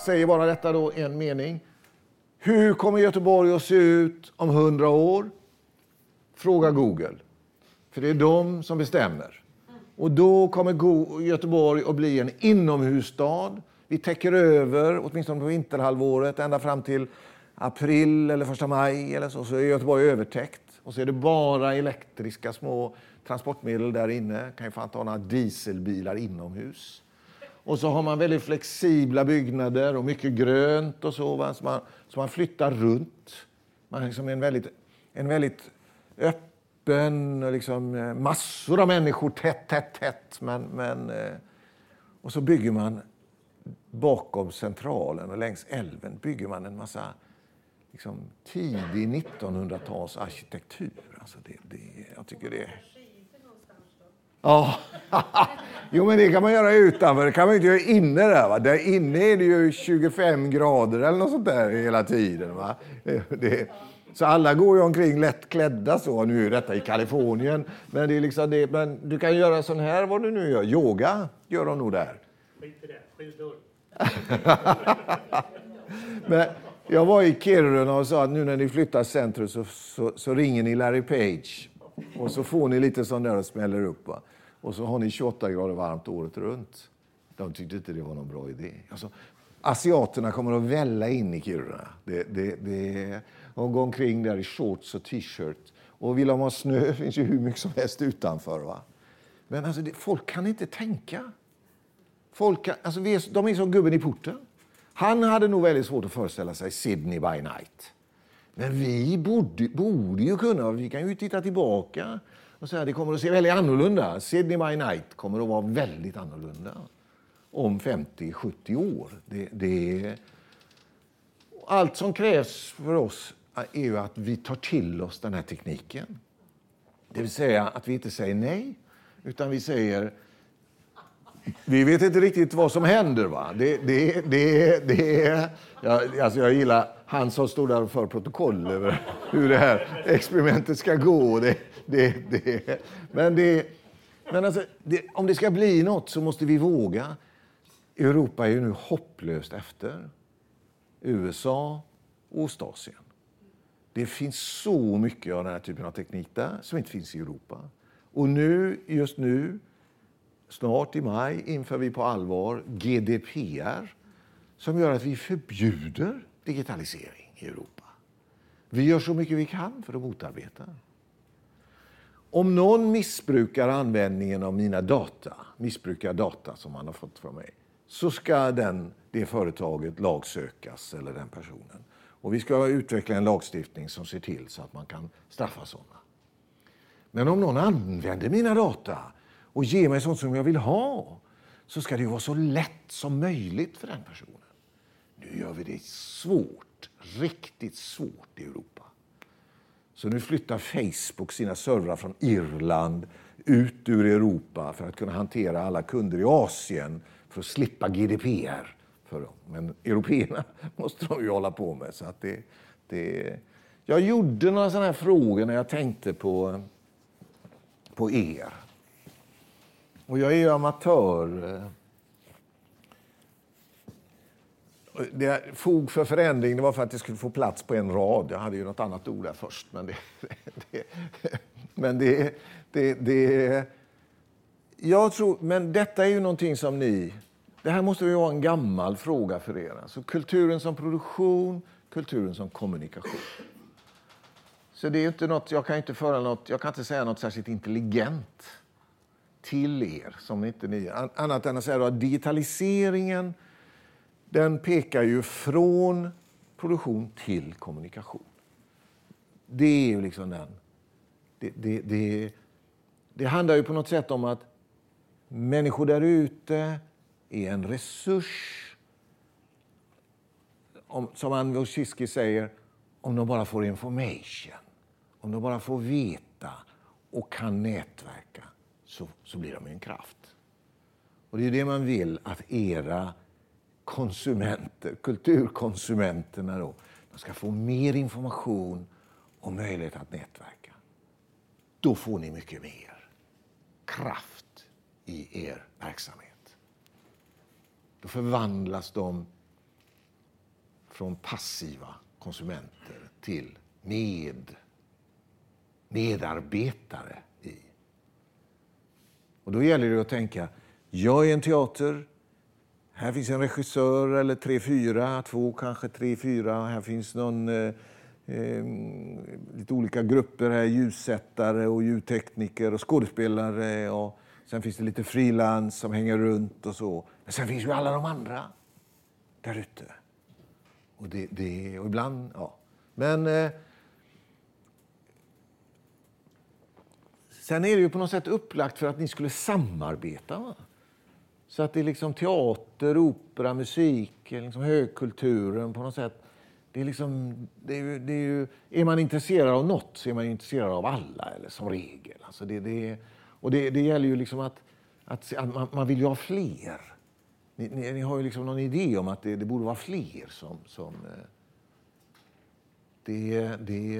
säger bara detta då, en mening. Hur kommer Göteborg att se ut om hundra år? Fråga Google. För det är de som bestämmer. Och då kommer Göteborg att bli en inomhusstad. Vi täcker över, åtminstone på vinterhalvåret, ända fram till april eller första maj eller så, så är Göteborg övertäckt. Och så är det bara elektriska små transportmedel där inne. Kan ju fan ta några dieselbilar inomhus. Och så har man väldigt flexibla byggnader och mycket grönt och så. Va? Så, man, så man flyttar runt. Man är liksom en väldigt, en väldigt öppen, liksom, eh, massor av människor tätt, tätt, tätt. Men, men, eh, och så bygger man bakom centralen och längs älven bygger man en massa liksom, tidig 1900-tals arkitektur. Alltså det, det, jag tycker det är... Ja, jo men det kan man göra utanför. Det kan man inte göra inne där. Va? Där inne är det ju 25 grader eller något sånt där hela tiden. Va? Det, så alla går ju omkring lätt klädda så. Nu är detta i Kalifornien. Men, det är liksom det, men du kan göra sån här vad du nu gör. Yoga gör de nog där. Skit i det. Skjut men jag var i Kiruna och sa att nu när ni flyttar centrum så, så, så, ringer ni Larry Page. Och så får ni lite sån där och smäller upp. Va? Och så har ni 28 grader varmt året runt. De tyckte inte det var någon bra idé. Alltså, asiaterna kommer att välla in i Kiruna. Det, det, det, de går omkring där i shorts och t-shirt. Och vill de ha snö finns ju hur mycket som helst utanför. Va? Men alltså, det, folk kan inte tänka. Folk kan, alltså, är, de är som gubben i porten. Han hade nog väldigt svårt att föreställa sig Sydney by night. Men vi borde, borde ju kunna, vi kan ju titta tillbaka och säga att det kommer att se väldigt annorlunda. Sydney by night kommer att vara väldigt annorlunda om 50-70 år. Det, det, allt som krävs för oss är ju att vi tar till oss den här tekniken. Det vill säga att vi inte säger nej, utan vi säger vi vet inte riktigt vad som händer. Va? Det, det, det, det, jag, alltså jag gillar han som står där och för protokoll över hur det här experimentet ska gå. Det, det, det. Men, det, men alltså, det, om det ska bli något så måste vi våga. Europa är ju nu hopplöst efter. USA och Ostasien. Det finns så mycket av den här typen av teknik där som inte finns i Europa. Och nu, just nu snart i maj inför vi på allvar GDPR som gör att vi förbjuder digitalisering i Europa. Vi gör så mycket vi kan för att motarbeta. Om någon missbrukar användningen av mina data, missbrukar data som man har fått från mig, så ska den, det företaget lagsökas, eller den personen. Och vi ska utveckla en lagstiftning som ser till så att man kan straffa sådana. Men om någon använder mina data och ger mig sånt som jag vill ha så ska det vara så lätt som möjligt för den personen. Nu gör vi det svårt, riktigt svårt i Europa. Så nu flyttar Facebook sina servrar från Irland ut ur Europa för att kunna hantera alla kunder i Asien för att slippa GDPR för dem. Men européerna måste de ju hålla på med. Så att det, det... Jag gjorde några sådana här frågor när jag tänkte på, på er. Och jag är ju amatör. Eh, Det fog för förändring det var för att det skulle få plats på en rad. Jag hade ju något annat ord där först. Men det, det, men det, det, det, jag tror, men detta är ju någonting som ni... Det här måste ju vara en gammal fråga för er. Alltså kulturen som produktion, kulturen som kommunikation. Så det är inte något, jag kan inte föra något, jag kan inte säga något särskilt intelligent till er. Som inte ni, annat än att säga att digitaliseringen den pekar ju från produktion till kommunikation. Det är ju liksom den... Det, det, det, det handlar ju på något sätt om att människor där ute är en resurs. Om, som Ann Shiski säger, om de bara får information. Om de bara får veta och kan nätverka så, så blir de en kraft. Och Det är det man vill att era konsumenter, kulturkonsumenterna, då, de ska få mer information och möjlighet att nätverka. Då får ni mycket mer kraft i er verksamhet. Då förvandlas de från passiva konsumenter till med, medarbetare i. Och då gäller det att tänka, jag är en teater, här finns en regissör eller tre, fyra, två kanske tre, fyra. Här finns någon, eh, eh, lite olika grupper här, ljussättare och ljudtekniker och skådespelare. Och sen finns det lite frilans som hänger runt och så. Men sen finns ju alla de andra där ute. Och, det, det, och ibland, ja. Men eh, sen är det ju på något sätt upplagt för att ni skulle samarbeta. Va? Så att det är liksom teater, opera, musik, liksom högkulturen på något sätt. Det är, liksom, det är, ju, det är, ju, är man intresserad av något så är man intresserad av alla, eller som regel. Alltså det, det, och det, det gäller ju liksom att, att, att man, man, vill ju ha fler. Ni, ni, ni, har ju liksom någon idé om att det, det borde vara fler som... som eh, det, det,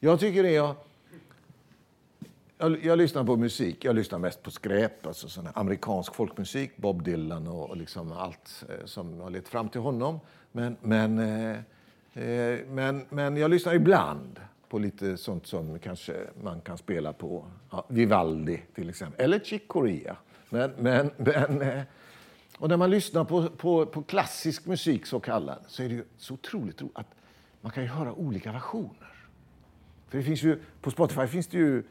jag tycker det är... Jag, jag, lyssnar på musik. Jag lyssnar mest på skräp, alltså sån amerikansk folkmusik. Bob Dylan och, och liksom allt eh, som har lett fram till honom. Men, men, eh, eh, men, men jag lyssnar ibland på lite sånt som kanske man kan spela på. Ja, Vivaldi till exempel, eller Chick Corea. Men, men, men, eh, och när man lyssnar på, på, på klassisk musik så kallad så är det så otroligt roligt att man kan ju höra olika versioner. För det finns ju, på Spotify finns det ju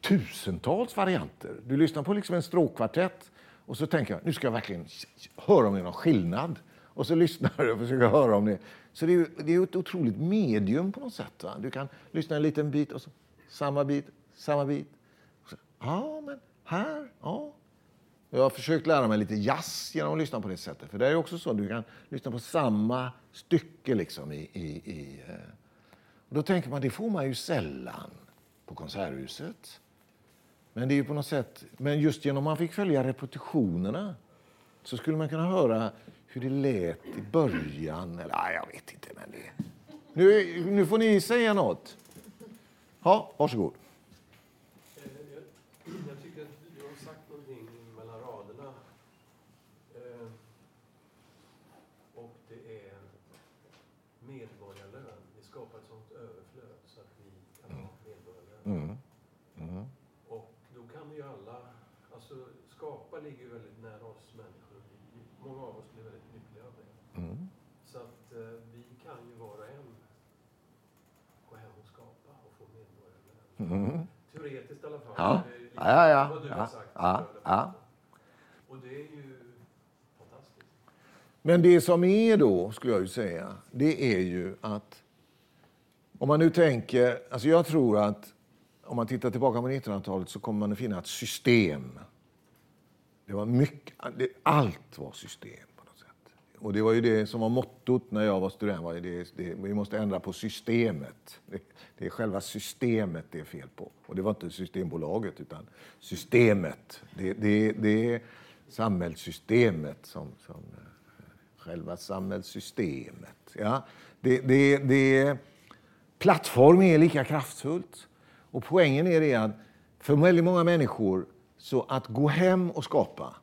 tusentals varianter. Du lyssnar på liksom en stråkkvartett och så tänker jag nu ska jag verkligen höra om det är någon skillnad. Och så lyssnar du och försöker höra om det. Så det är, det är ett otroligt medium på något sätt. Va? Du kan lyssna en liten bit och så samma bit, samma bit. Så, ja, men här, ja. Jag har försökt lära mig lite jazz genom att lyssna på det sättet. För det är också så, du kan lyssna på samma stycke liksom i... i, i eh. och då tänker man, det får man ju sällan på Konserthuset. Men det är ju på något sätt, men just genom att man fick följa repetitionerna så skulle man kunna höra hur det lät i början. Eller, nej, jag vet inte. Men det... nu, nu får ni säga något. Ja, varsågod. Jag tycker att du har sagt någonting mellan raderna. Eh, och det är medborgarlön. Vi skapar ett sånt överflöd så att vi kan ha medborgarlön. Mm. Mm. Och då kan vi ju alla, alltså skapa ligger ju väldigt nära oss människor. Vi- Många av oss blir väldigt lyckliga av det. Mm. Så att eh, vi kan ju var och en gå hem och skapa och få medborgarlön. Mm. Teoretiskt i alla fall. Ja. Det är lite Ja, ja, ja. Vad du Ja, har sagt. ja, ja. Och det är ju fantastiskt. Men det som är då, skulle jag ju säga, det är ju att om man nu tänker, alltså jag tror att om man tittar tillbaka på 1900-talet så kommer man att finna ett system. Det var mycket, allt var system. Och det var ju det som var mottot när jag var student. Var det, det, vi måste ändra på systemet. Det, det är själva systemet det är fel på. Och det var inte Systembolaget utan systemet. Det, det, det är samhällssystemet som, som eh, själva samhällssystemet. Ja, det, det, det, plattform är lika kraftfullt. Och poängen är det att för väldigt många människor så att gå hem och skapa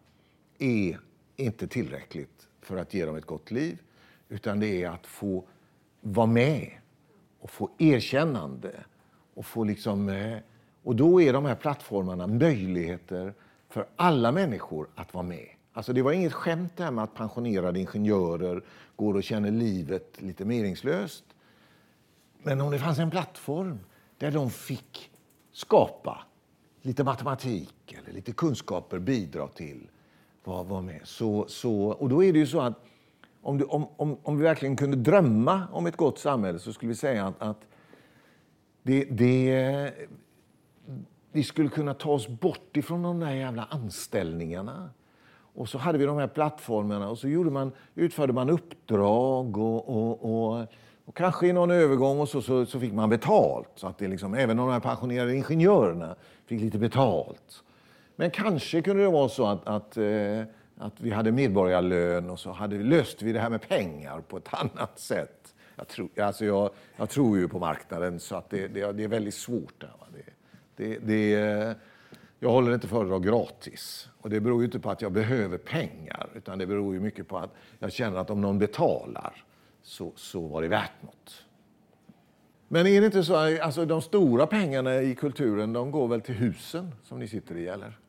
är inte tillräckligt för att ge dem ett gott liv. Utan det är att få vara med och få erkännande. Och, få liksom, eh, och då är de här plattformarna möjligheter för alla människor att vara med. Alltså det var inget skämt det här med att pensionerade ingenjörer går och känner livet lite meningslöst. Men om det fanns en plattform där de fick skapa lite matematik eller lite kunskaper, bidra till, var, var med. Så, så, och då är det ju så att om, du, om, om, om vi verkligen kunde drömma om ett gott samhälle så skulle vi säga att, att det, det, vi skulle kunna ta oss bort ifrån de där jävla anställningarna. Och så hade vi de här plattformarna och så gjorde man, utförde man uppdrag och, och, och, och kanske i någon övergång och så, så, så fick man betalt. Så att det liksom, även de här pensionerade ingenjörerna fick lite betalt. Men kanske kunde det vara så att, att, eh, att vi hade medborgarlön och så hade, löste vi det här med pengar på ett annat sätt. Jag tror, alltså jag, jag tror ju på marknaden så att det, det, det är väldigt svårt. Där. Det, det, det, eh, jag håller inte föredrag gratis. Och det beror ju inte på att jag behöver pengar, utan det beror ju mycket på att jag känner att om någon betalar så, så var det värt något. Men är det inte så, alltså de stora pengarna i kulturen, de går väl till husen som ni sitter i, eller?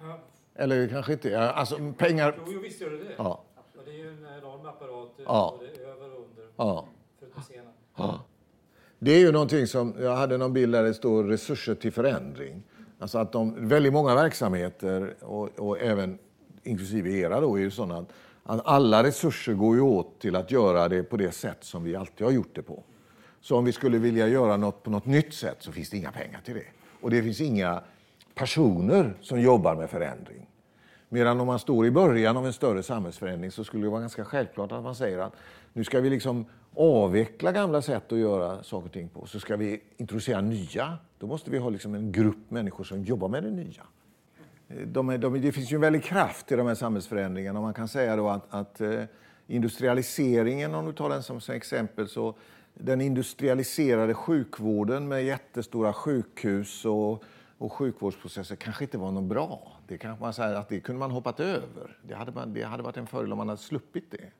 Ja. Eller kanske inte, alltså pengar... Jo, jo, visst gör det det. Ja. Och det är ju en enorm apparat eh, Ja. både över och under, Ja. förutom scenen. Ja. Det är ju någonting som, jag hade någon bild där det står resurser till förändring. Alltså att de, väldigt många verksamheter, och, och även inklusive era då, är ju sådana att, att alla resurser går ju åt till att göra det på det sätt som vi alltid har gjort det på. Så om vi skulle vilja göra något på något nytt sätt så finns det inga pengar till det. Och det finns inga personer som jobbar med förändring. Medan om man står i början av en större samhällsförändring så skulle det vara ganska självklart att man säger att nu ska vi liksom avveckla gamla sätt att göra saker och ting på. Så ska vi introducera nya. Då måste vi ha liksom en grupp människor som jobbar med det nya. De är, de, det finns ju en väldig kraft i de här samhällsförändringarna. Och man kan säga då att, att eh, industrialiseringen, om du tar den som, som exempel, så den industrialiserade sjukvården med jättestora sjukhus och, och sjukvårdsprocesser kanske inte var något bra. Det kanske man säger att det kunde man hoppat över. Det hade, man, det hade varit en fördel om man hade sluppit det.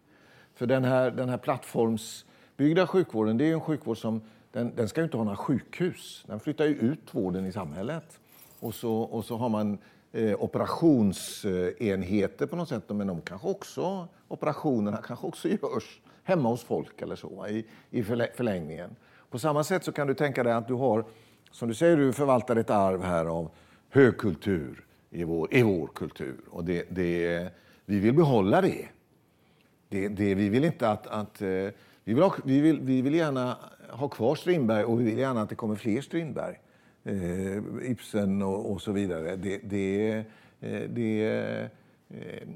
För den här, den här plattformsbyggda sjukvården, det är ju en sjukvård som den, den ska ju inte ha några sjukhus. Den flyttar ju ut vården i samhället. Och så, och så har man eh, operationsenheter på något sätt, men de kanske också, operationerna kanske också görs hemma hos folk eller så i, i förlängningen. På samma sätt så kan du tänka dig att du har, som du säger, du förvaltar ett arv här av högkultur i vår, i vår kultur. Och det, det, vi vill behålla det. Det, det, vi vill inte att... att eh, vi, vill ha, vi, vill, vi vill gärna ha kvar Strindberg och vi vill gärna att det kommer fler Strindberg. Eh, Ibsen och, och så vidare. Det, det, eh, det, eh,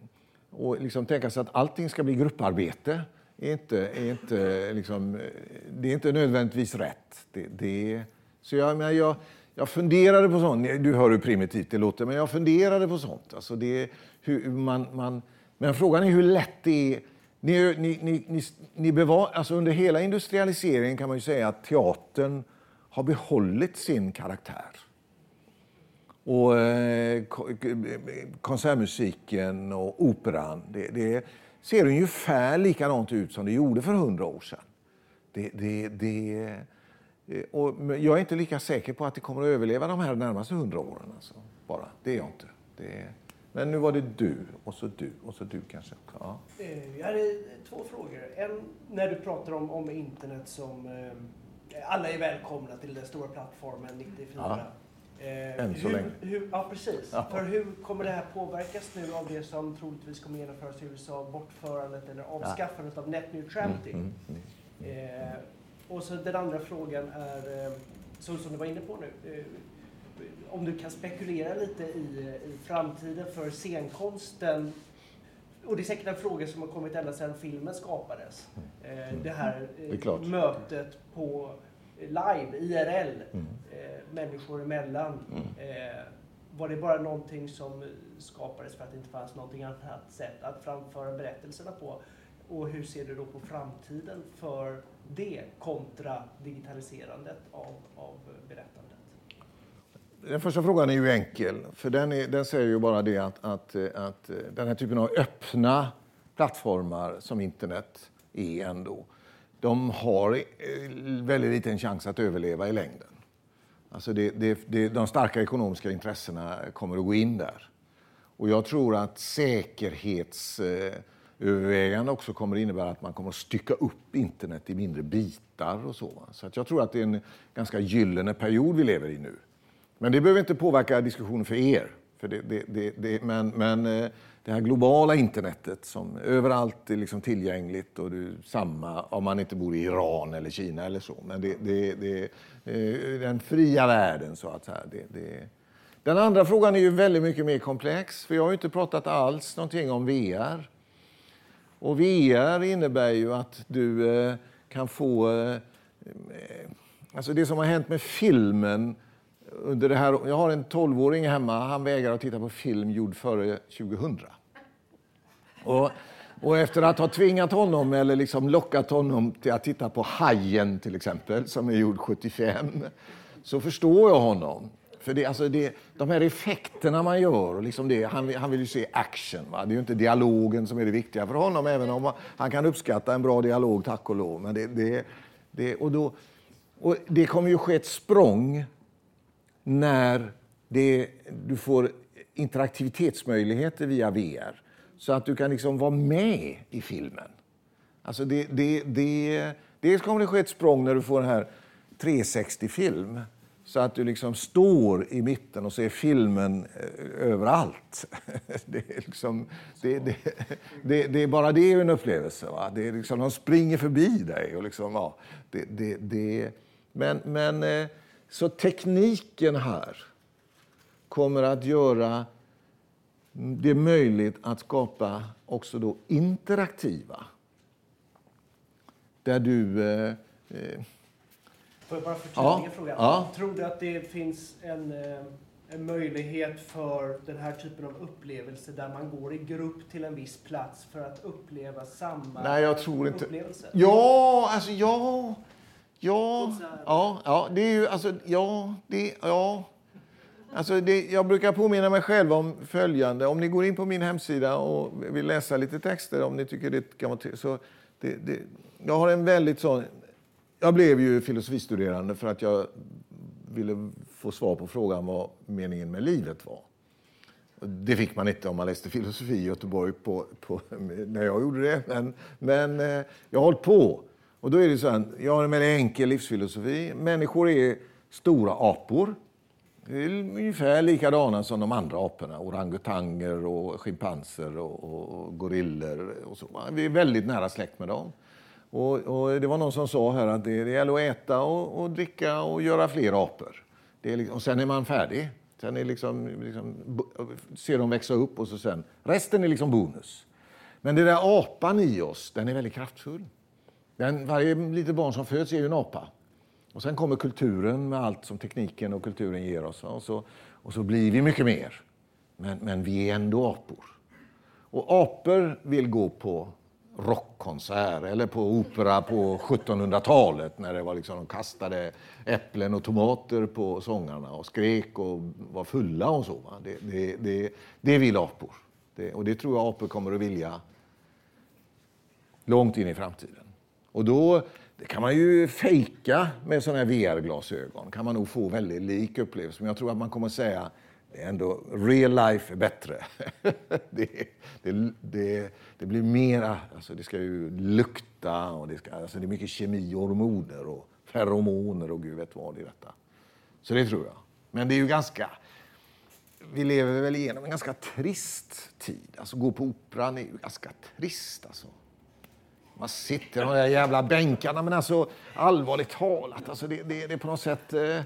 och liksom tänka sig att allting ska bli grupparbete är inte, är inte, liksom, det är inte nödvändigtvis rätt. Det, det, så jag, men jag, jag funderade på sånt. Du hör hur primitivt det låter, men jag funderade på sånt. Alltså det, hur man, man, men frågan är hur lätt det är ni, ni, ni, ni, ni bevar, alltså under hela industrialiseringen kan man ju säga att teatern har behållit sin karaktär. Och eh, konsertmusiken och operan, det, det ser ungefär likadant ut som det gjorde för hundra år sedan. Det, det, det, och men jag är inte lika säker på att det kommer att överleva de här närmaste hundra åren. Alltså, bara. Det är jag inte. Det, men nu var det du, och så du, och så du kanske. Ja. Eh, Jag hade två frågor. En, när du pratar om, om internet som eh, alla är välkomna till den stora plattformen 94. Ja. Eh, Än så hur, länge. Hur, ja, precis. Ja. För hur kommer det här påverkas nu av det som troligtvis kommer genomföras i USA, bortförandet eller avskaffandet av net neutrality? Mm, mm. Eh, och så den andra frågan är, eh, så som du var inne på nu, eh, om du kan spekulera lite i, i framtiden för scenkonsten. Och det är säkert en fråga som har kommit ända sedan filmen skapades. Eh, det här Mm. Det eh, mötet på eh, live, IRL, Mm. eh, människor emellan. Mm. Eh, var det bara någonting som skapades för att det inte fanns någonting annat sätt att framföra berättelserna på? Och hur ser du då på framtiden för det kontra digitaliserandet av, av berättandet? Den första frågan är ju enkel, för den, är, den säger ju bara det att, att, att den här typen av öppna plattformar som internet är ändå, de har eh, väldigt liten chans att överleva i längden. Alltså det, det, det, de starka ekonomiska intressena kommer att gå in där. Och jag tror att säkerhets... Eh, övervägande också kommer att innebära att man kommer att stycka upp internet i mindre bitar och så. Så att jag tror att det är en ganska gyllene period vi lever i nu. Men det behöver inte påverka diskussionen för er. För det, det, det, det, men, men eh, det här globala internetet som överallt är liksom tillgängligt och du, samma om man inte bor i Iran eller Kina eller så. Men det, det, det, eh, den fria världen så att säga. Det, det. Den andra frågan är ju väldigt mycket mer komplex. För jag har ju inte pratat alls någonting om VR. Och VR innebär ju att du eh, kan få... Eh, alltså det som har hänt med filmen under det här... Jag har en 12-åring hemma. Han vägrar att titta på film gjord före 2000. Och, och efter att ha tvingat honom, eller liksom lockat honom till att titta på Hajen till exempel, som är gjord 75, så förstår jag honom. För det, alltså det, de här effekterna man gör, liksom det, han, han vill ju se action. Va? Det är ju inte dialogen som är det viktiga för honom, även om han kan uppskatta en bra dialog, tack och lov. Men det, det, det, och då, och det kommer ju ske ett språng när det, du får interaktivitetsmöjligheter via VR. Så att du kan liksom vara med i filmen. Alltså det, det, det, dels kommer det ske ett språng när du får den här 360-film. Så att du liksom står i mitten och ser filmen eh, överallt. Det är, liksom, det, det, det, det är bara det är en upplevelse. Va? Det är liksom, de springer förbi dig. Och liksom, ja, det, det, det, men, men, eh, så tekniken här kommer att göra det möjligt att skapa också då interaktiva. Där du... Eh, eh Får jag bara förtydliga Ja, frågan? ja. Tror du att det finns en, eh, en möjlighet för den här typen av upplevelse där man går i grupp till en viss plats för att uppleva samma Nej, jag tror inte- upplevelse? ja, alltså ja... Ja, ja, ja, det är ju alltså, ja, det, ja. Alltså det, jag brukar påminna mig själv om följande. Om ni går in på min hemsida och vill läsa lite texter, om ni tycker det kan vara så det, det, Jag har en väldigt sån... Jag blev ju filosofistuderande för att jag ville få svar på frågan vad meningen med livet var. Det fick man inte om man läste filosofi i Göteborg på, på, när jag gjorde det. Men, men eh, jag har hållit på. Och då är det så här, jag har en väldigt enkel livsfilosofi. Människor är stora apor. Ungefär likadana som de andra aporna. Orangutanger och schimpanser och, och gorillor och så. Vi är väldigt nära släkt med dem. Och, och det var någon som sa här att det, det gäller att äta och, och dricka och göra fler apor. Det är liksom, och sen är man färdig. Sen är liksom, liksom, ser de växa upp och så sen, resten är liksom bonus. Men det där apan i oss, den är väldigt kraftfull. Den, varje litet barn som föds är ju en apa. Och sen kommer kulturen med allt som tekniken och kulturen ger oss. Och så, och så blir vi mycket mer. Men, men vi är ändå apor. Och apor vill gå på rockkonsert eller på opera på 1700-talet när det var liksom, de kastade äpplen och tomater på sångarna och skrek och var fulla och så. Va? Det, det, det, det vill apor. Det, och det tror jag apor kommer att vilja långt in i framtiden. Och då det kan man ju fejka med sådana här VR-glasögon. kan man nog få väldigt lik upplevelse. Men jag tror att man kommer att säga det är ändå real life är bättre. det, det, det, det blir mera, alltså det ska ju lukta och det, ska, alltså det är mycket kemi, hormoner och feromoner och gud vet vad i detta. Så det tror jag. Men det är ju ganska, vi lever väl igenom en ganska trist tid. Alltså gå på operan är ju ganska trist alltså. Man sitter i de där jävla bänkarna. Men alltså, allvarligt talat, alltså, det, det, det är på något sätt... Eh,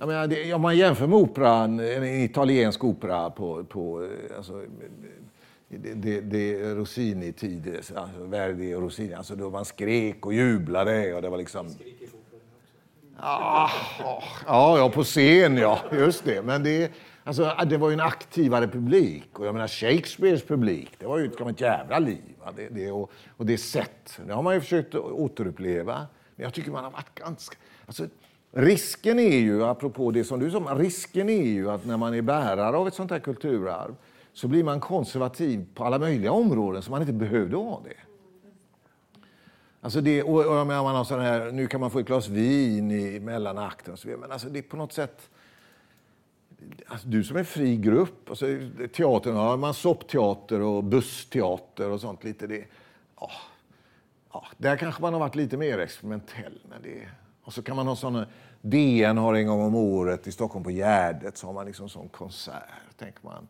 jag menar, det, om man jämför med operan, en italiensk opera på... på eh, alltså, det, det, det Rossini-tid, alltså, Verdi och Rossini, alltså, då man skrek och jublade. Och det var liksom... Också. Ah, ja, ja, på scen, ja. Just det. Men det, alltså, det var ju en aktivare publik. Och jag menar, Shakespeares publik, det var ju ett, ett jävla liv. Det, det, och, och det sätt, det har man ju försökt återuppleva. Men jag tycker man har varit ganska... Alltså, risken är ju, apropå det som du sa, risken är ju att när man är bärare av ett sånt här kulturarv så blir man konservativ på alla möjliga områden som man inte behövde vara det. Alltså det, och, och jag menar, man har sån här, nu kan man få ett glas vin i mellanakten och så vidare. Men alltså det är på något sätt... Alltså du som är fri grupp, alltså teatern, har man soppteater och bussteater och sånt lite. Det, ja, ja, där kanske man har varit lite mer experimentell. Men det, och så kan man ha såna, DN har en gång om året i Stockholm på Gärdet så har man liksom sån konsert. Tänker man,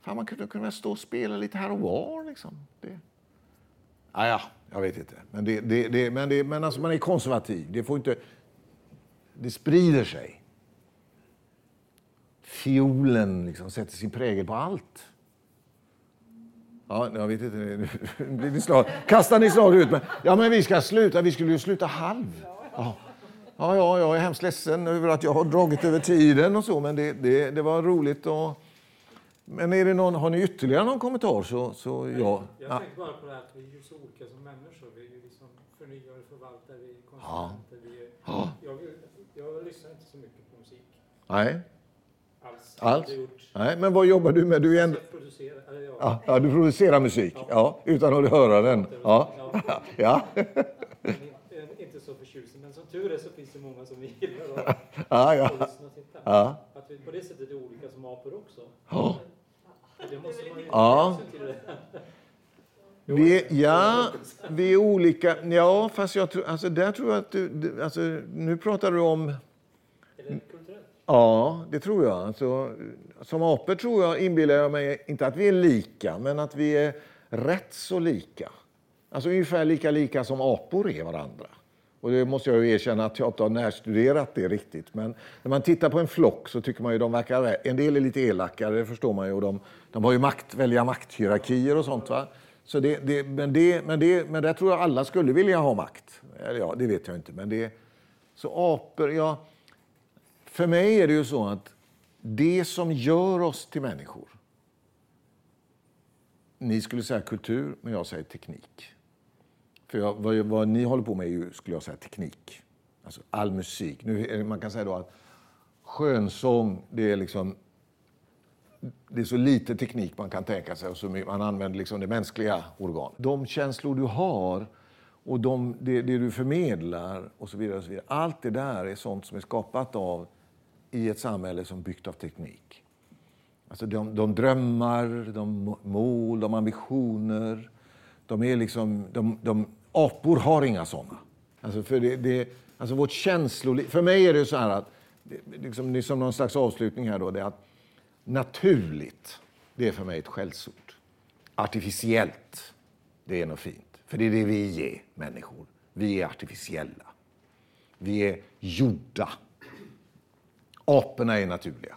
fan man kunde kunna stå och spela lite här och var liksom. Det, Ah, ja, jag vet inte. Men, det, det, det, men, det, men alltså man är konservativ. Det får inte... Det sprider sig. Fiolen liksom sätter sin prägel på allt. Ja, jag vet inte. Nu blir ni slag. kastar ni slag ut. Men, ja, men vi ska sluta. Vi skulle ju sluta halv. Ja. Ja, ja, jag är hemskt ledsen över att jag har dragit över tiden och så, men det, det, det var roligt. Och, men är det någon, har ni ytterligare någon kommentar så, så ja. Jag ja. tänkte bara på det här att vi är ju så olika som människor. Vi är ju liksom förnyare, förvaltare, vi är konsumenter. Vi är, Ja. jag, jag lyssnar inte så mycket på musik. Nej. alls. Nej, men vad jobbar du med? Du är jag producerar, ja, Ja, ja, du producerar musik, ja, utan att höra den. Ja, ja, inte- inte så förtjusande. Men som tur är så det många som gillar att ja, ja. lyssna och titta. ja. Att vi på det sättet är olika som apor också. Ja. Det måste man ju Ja. till. Vi är, ja, vi är olika. Ja, fast jag tror, alltså där tror jag att du, alltså, nu pratar du om? Ja, det tror jag. Alltså, som apor tror jag, inbillar jag mig, inte att vi är lika, men att vi är rätt så lika. Alltså ungefär lika lika som apor är varandra. Och det måste jag ju erkänna att jag inte har närstuderat det riktigt. Men när man tittar på en flock så tycker man ju de verkar, en del är lite elakare, det förstår man ju. Och de, de har ju makt, välja makthierarkier och sånt va. Så det, det, men, det, men, det, men där tror jag alla skulle vilja ha makt. Eller ja, det vet jag inte. Men det, så apor, ja. För mig är det ju så att det som gör oss till människor, ni skulle säga kultur, men jag säger teknik. För jag, vad, vad ni håller på med är ju, skulle jag säga, teknik. Alltså all musik. Nu, man kan säga då att skönsång, det är liksom det är så lite teknik man kan tänka sig och så man använder liksom det mänskliga organ. De känslor du har och de, det, det du förmedlar och så vidare, och så vidare. Allt det där är sånt som är skapat av i ett samhälle som byggt av teknik. Alltså de, de drömmar, de mål, de ambitioner. De är liksom, de, de, apor har inga såna. Alltså för det, det, alltså vårt känsloliv... För mig är det så här att, liksom, det är som någon slags avslutning här då, det är att naturligt, det är för mig ett skällsord. Artificiellt, det är något fint. För det är det vi är, människor. Vi är artificiella. Vi är gjorda. Aporna är naturliga.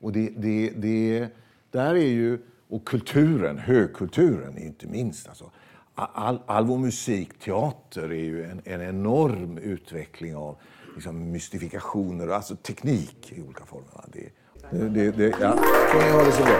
Och det, det, det, där är ju, och kulturen, högkulturen inte minst. Alltså, all, all vår musik, teater, är ju en, en enorm utveckling av liksom, mystifikationer, alltså teknik i olika former. Det, det, det, det ja. Får ni ha det så bra.